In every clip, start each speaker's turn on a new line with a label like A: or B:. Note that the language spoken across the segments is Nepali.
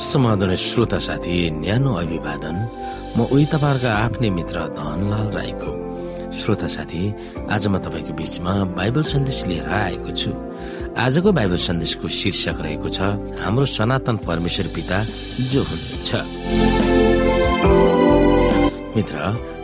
A: समाधान श्रोता साथी न्यानो अभिवादन। म उही तपाईँहरूका आफ्नै मित्र धनलाल राईको। श्रोता साथी आज म तपाईँको बीचमा बाइबल सन्देश लिएर आएको छु। आजको बाइबल सन्देशको शीर्षक रहेको छ हाम्रो सनातन परमेश्वर पिता जो हुनुहुन्छ। मित्र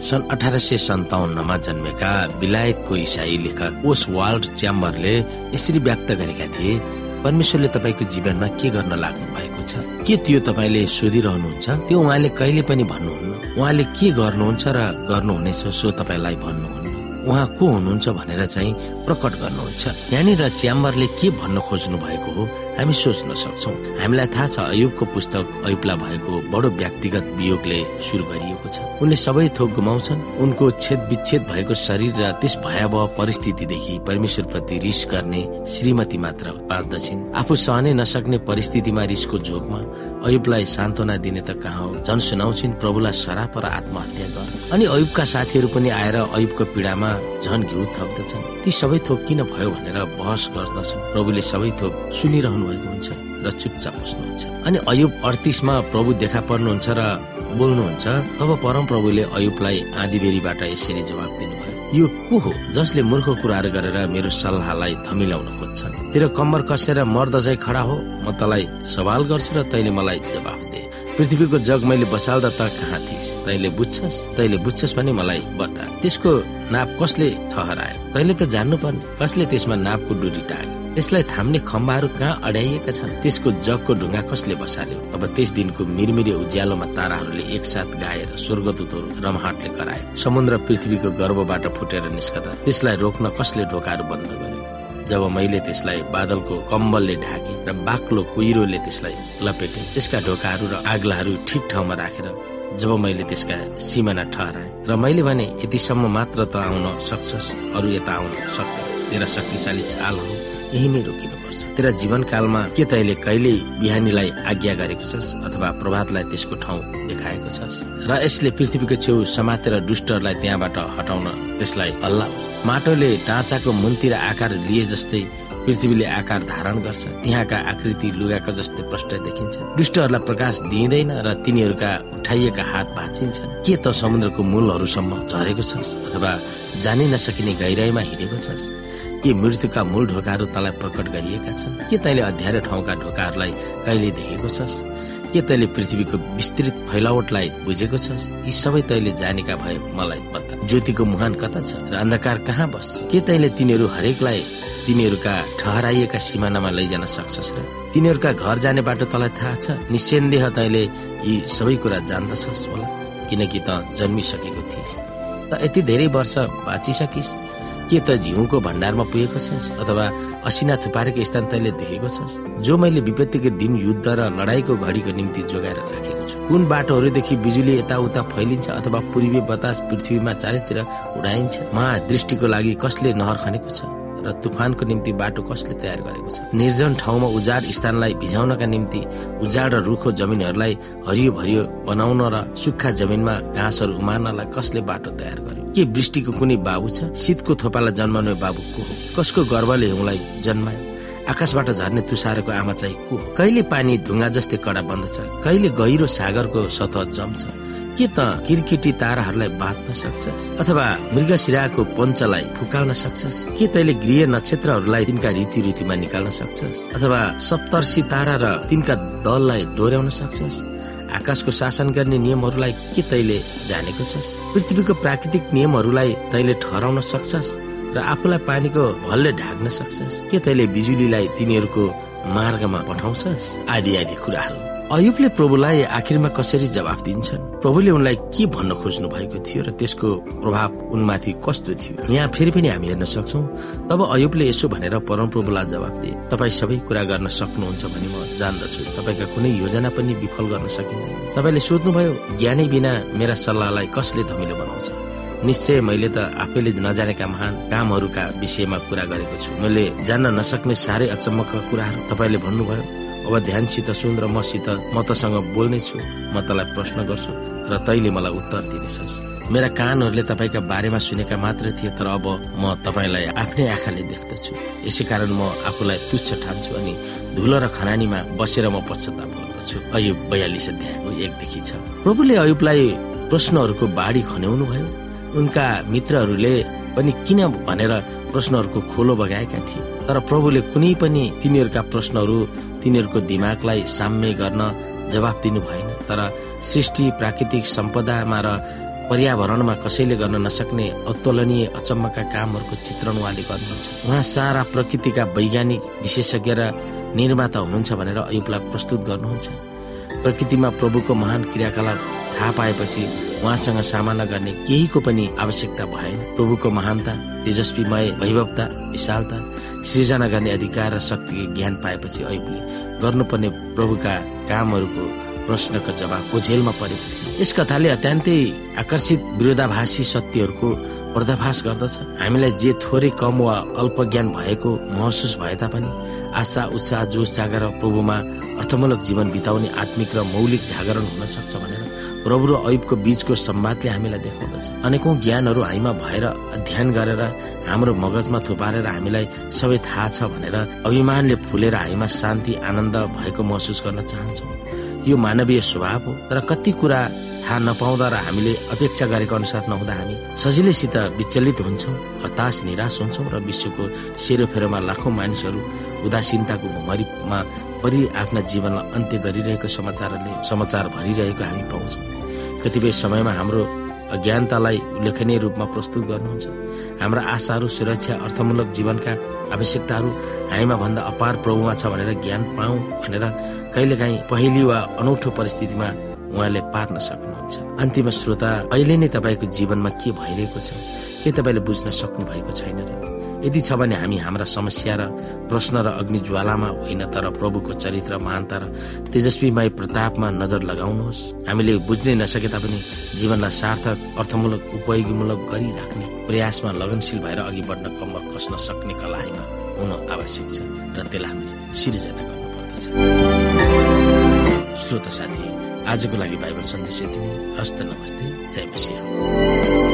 A: सन् अठार सय सन्ताउन्नमा जन्मेका बिलायतको इसाई लेखक ओस वाल्ड च्याम्बरले यसरी व्यक्त गरेका थिए परमेश्वरले तपाईँको जीवनमा के गर्न लाग्नु भएको छ? के त्यो तपाईँले सोधिरहनुहुन्छ? त्यो उहाँले कहिले पनि भन्नुहुन्न। उहाँले के गर्नुहुन्छ र गर्नुहुनेछ सो तपाईँलाई भन्नुहुन्न। उहाँ को हुनुहुन्छ भनेर चाहिँ प्रकट गर्नुहुन्छ। यहाँनिर च्याम्बरले के भन्न खोज्नु भएको हो हामी सोच्न सक्छौ। हामीलाई थाहा छ अयुबको पुस्तक अयुबलाई भएको बडो व्यक्तिगत वियोगले सुरु गरिएको छ। उनले सबै थोक गुमाउँछन्। उनको छेद विच्छेद भएको शरीर र त्यस भयावह परिस्थितिदेखि परमेश्वर प्रति रिस गर्ने श्रीमती मात्र बाँच्दछिन् आफू सहनै नसक्ने परिस्थितिमा रिसको जोगमा अयुबलाई सान्त्वना दिने त कहाँ हो? झन् सुनाउँछिन् प्रभुलाई सराप र आत्महत्या गर। अनि अयुबका साथीहरू पनि आएर अयुबको पीडामा झन घिउ थप्दछन् ती सबै थोक किन भयो भनेर बहस गर्दछन्। प्रभुले सबै थोक सुनिरहनु भएको हुन्छ र चुपचाप बस्नुहुन्छ। अनि अयुब अडतिसमा प्रभु देखा पर्नुहुन्छ र बोल्नुहुन्छ तब परम प्रभुले अयुबलाई आँधीबेरीबाट यसरी जवाब दिनुभयो। यो को हो जसले मूर्ख कुराहरू गरेर मेरो सल्लाहलाई धमिलाउन खोज्छन्? तेरो कम्बर कसेर मर्द खडा हो? म तलाई सवाल गर्छु र तैले मलाई जवाब पृथ्वीको जग मैले बसाल्दा त कहाँ थिइस्? तैले बुझ्छस्? तैले बुझ्छस् भने मलाई बता। त्यसको नाप कसले ठहरायो? तैले त जान्नु पर्ने कसले त्यसमा नापको डोरी टाग्यो? त्यसलाई थाम्ने खम्बाहरू कहाँ अड्याइएका छन्? त्यसको जगको ढुङ्गा कसले बसाल्यो? अब त्यस दिनको मिरमिरे उज्यालोमा ताराहरूले एकसाथ गाएर स्वर्गदूतहरू रमहाटले कराए। समुद्र पृथ्वीको गर्भबाट फुटेर निस्कदा त्यसलाई रोक्न कसले ढोकाहरू बन्द गर्यो? जब मैले त्यसलाई बादलको कम्बलले ढाके र बाक्लो कुहिरोले त्यसलाई लपेटे त्यसका ढोकाहरू र आग्लाहरू ठिक ठाउँमा राखेर जब मैले त्यसका सिमाना ठहराए र मैले भने यतिसम्म मात्र त आउन सक्छस् अरू यता आउन सक्दैनस्। तेरा शक्तिशाली छालहरू यही नै रोकिनुपर्छ। तेरा जीवनकालमा के तैले कहिले बिहानीलाई आज्ञा गरेको छस् अथवा प्रभातलाई त्यसको ठाउँ देखाएको छस्? र यसले पृथ्वीको छेउ समातेर दुष्टहरूलाई त्यहाँबाट हटाउन त्यसलाई हल्लाओस् माटोले ढाँचाको मुन्तिर आकार लिए जस्तै पृथ्वीले आकार धारण गर्छ। त्यहाँका आकृति लुगाको जस्तै प्रष्ट देखिन्छ। दुष्टहरूलाई प्रकाश दिइँदैन र तिनीहरूका उठाइएका हात भाँचिन्छन्। के त समुद्रको मूलहरूसम्म झरेको छस् अथवा जानै नसकिने गहिराईमा हिँडेको छस्? के मृत्युका मूल ढोकाहरू तँलाई प्रकट गरिएका छन्? के तैले अध्यारो ठाउँका ढोकाहरूलाई कहिले देखेको छस्? के तैले पृथ्वीको विस्तृत फैलावटलाई बुझेको छस्? यी सबै तैले जानेका भए मलाई बता ज्योतिको मुहान कता छ र अन्धकार कहाँ बस्छ? के तैले तिनीहरू हरेकलाई तिनीहरूका ठहराइएका सिमानामा लैजान सक्छस् र? तिनीहरूका घर जाने बाटो तँलाई थाहा छ? निसन्देह तैले यी सबै कुरा जान्दछस् होला। किनकि त जन्मिसकेको थिइस्। त यति धेरै वर्ष बाँचिसकिस्। के त झिउको भण्डारमा पुगेको छस्? अथवा असिना थुपारेको स्थान तैले देखेको छस्? जो मैले विपत्तिको दिन युद्ध र लडाईँको घडीको निम्ति जोगाएर राखेको छु। कुन बाटोहरूदेखि बिजुली यताउता फैलिन्छ अथवा पूर्वी बतास पृथ्वीमा चारैतिर उडाइन्छ? महादृष्टिको लागि कसले नहर खनेको छ? र तुफानको निम्ति बाटो कसले तयार गरेको छ? निर्जन ठाउँमा उजाड स्थानलाई भिजाउनका निम्ति उजाड र रुखो जमिनहरूलाई हरियो भरियो बनाउन र सुक्खा जमिनमा घाँसहरू उमार्नलाई कसले बाटो तयार गर्यो? के वृष्टिको कुनै बाबु छ? शीतको थोपालाई जन्माउने बाबु को हो? कसको गर्वले हिउँलाई जन्मायो? आकाशबाट झर्ने तुसारको आमा चाहिँ को कहिले पानी ढुङ्गा जस्तै कडा बन्दछ कहिले गहिरो सागरको सतह जम्छ के त किरकिटी ताराहरूलाई बाँध्न सक्छस्? अथवा मृगशिराको पञ्चलाई फुकाल्न सक्छस्? के तैले गृह नक्षत्रहरूलाई तिनका रीति रीतिमा निकाल्न सक्छस्? अथवा सप्तर्सी तारा र तिनका दललाई डोर्याउन सक्छस्? आकाशको शासन गर्ने नियमहरूलाई के तैले जानेको छस्? पृथ्वीको प्राकृतिक नियमहरूलाई तैले ठहराउन सक्छस्? र आफूलाई पानीको भलले ढाक्न सक्छस्? के तैले बिजुलीलाई तिनीहरूको मार्गमा पठाउँछस्? आदि आदि कुराहरू। अयुबले प्रभुलाई आखिरमा कसरी जवाफ दिन्छन्? प्रभुले उनलाई के भन्न खोज्नु भएको थियो र त्यसको प्रभाव उनमाथि कस्तो थियो? यहाँ फेरि पनि हामी हेर्न सक्छौ। तब अयुबले यसो भनेर परमप्रभुलाई जवाफ दिए तपाईँ सबै कुरा गर्न सक्नुहुन्छ भने म जान्दछु। तपाईँका कुनै योजना पनि विफल गर्न सकिँदैन। तपाईँले सोध्नुभयो ज्ञानै बिना मेरा सल्लाहलाई कसले धमिलो बनाउँछ? निश्चय मैले त आफैले नजानेका महान कामहरूका विषयमा कुरा गरेको छु। मैले जान्न नसक्ने साह्रै अचम्मका कुराहरू तपाईँले भन्नुभयो। अब ध्यानसित सुन र मसित म तसँग बोल्ने छु म तँलाई प्रश्न गर्छु र तैले मलाई उत्तर दिनेछस्। मेरा कानहरूले तपाईँका बारेमा सुनेका मात्र थिए तर अब म तपाईँलाई आफ्नै आँखाले देख्दछु। यसै कारण म आफूलाई तुच्छ ठान्छु अनि धुलो र खनानीमा बसेर म पश्चाताप गर्दछु। अयुब बयालिस अध्यायको एकदेखि छ। प्रभुले अयुबलाई प्रश्नहरूको बाढी खन्याउनु भयो उनका मित्रहरूले पनि किन भनेर प्रश्नहरूको खोलो बगाएका थिए। तर प्रभुले कुनै पनि तिनीहरूका प्रश्नहरू तिनीहरूको दिमागलाई साम्य गर्न जवाब दिनु भएन। तर सृष्टि प्राकृतिक सम्पदामा र पर्यावरणमा कसैले गर्न नसक्ने अतुलनीय अचम्मका कामहरूको चित्रण उहाँले गर्नुहुन्छ। उहाँ सारा प्रकृतिका वैज्ञानिक विशेषज्ञ र निर्माता हुनुहुन्छ भनेर अयुबलाई प्रस्तुत गर्नुहुन्छ। प्रकृतिमा प्रभुको महान क्रियाकलाप थाहा पाएपछि उहाँसँग सामना गर्ने केहीको पनि आवश्यकता भएन। प्रभुको महानता तेजस्वीमय वैभवता विशालता सृजना गर्ने अधिकार र शक्ति ज्ञान पाएपछि अयुबले गर्नुपर्ने प्रभुका कामहरूको प्रश्नको जवाब ओझेलमा थियो यस कथाले अत्यन्तै आकर्षित विरोधाभासी सत्यहरूको पर्दाफास गर्दछ। हामीलाई जे थोरै कम वा अल्प ज्ञान भएको महसुस भए तापनि आशा उत्साह जोस जागर प्रभुमा अर्थमूलक जीवन बिताउने आत्मिक र मौलिक जागरण हुन सक्छ भनेर प्रभु र ऐबको बीचको सम्वादले हामीलाई देखाउँदछ। अनेकौं ज्ञानहरू हामीमा भएर अध्ययन गरेर हाम्रो मगजमा थुपारेर हामीलाई सबै थाहा छ भनेर अभिमानले फुलेर हामीमा शान्ति आनन्द भएको महसुस गर्न चाहन्छौँ। यो मानवीय स्वभाव हो तर कति कुरा थाहा नपाउँदा र हामीले अपेक्षा गरेको अनुसार नहुँदा हामी सजिलैसित विचलित हुन्छौँ हताश निराश हुन्छौँ र विश्वको सेरोफेरोमा लाखौँ मानिसहरू उदासीनताको भुमरीमा परि आफ्ना जीवनलाई अन्त्य गरिरहेको समाचारले समाचार भरिरहेको हामी पाउँछौँ। कतिपय समयमा हाम्रो अज्ञानतालाई उल्लेखनीय रूपमा प्रस्तुत गर्नुहुन्छ। हाम्रा आशाहरू सुरक्षा अर्थमूलक जीवनका आवश्यकताहरू हामीमा भन्दा अपार प्रभुमा छ भनेर ज्ञान पाऊ भनेर कहिलेकाहीँ पहिली वा अनौठो परिस्थितिमा उहाँले पार्न सक्नुहुन्छ। अन्तिम श्रोता अहिले नै तपाईँको जीवनमा के भइरहेको छ? के तपाईँले बुझ्न सक्नु भएको छैन र? यदि छ भने हामी हाम्रा समस्या र प्रश्न र अग्नि ज्वालामा होइन तर प्रभुको चरित्र महानता र तेजस्वीमय प्रतापमा नजर लगाउनुहोस्। हामीले बुझ्नै नसके तापनि जीवनलाई सार्थक अर्थमूलक उपयोगीमूलक गरिराख्ने प्रयासमा लगनशील भएर अघि बढ्न कम्म कस्न सक्ने कला हुन आवश्यक छ र त्यसलाई हामीले सिर्जना गर्नुपर्दछ। श्रोता साथी आजको लागि बाइबल सन्देश यति हस्त नमस्ते। जय मसिंह।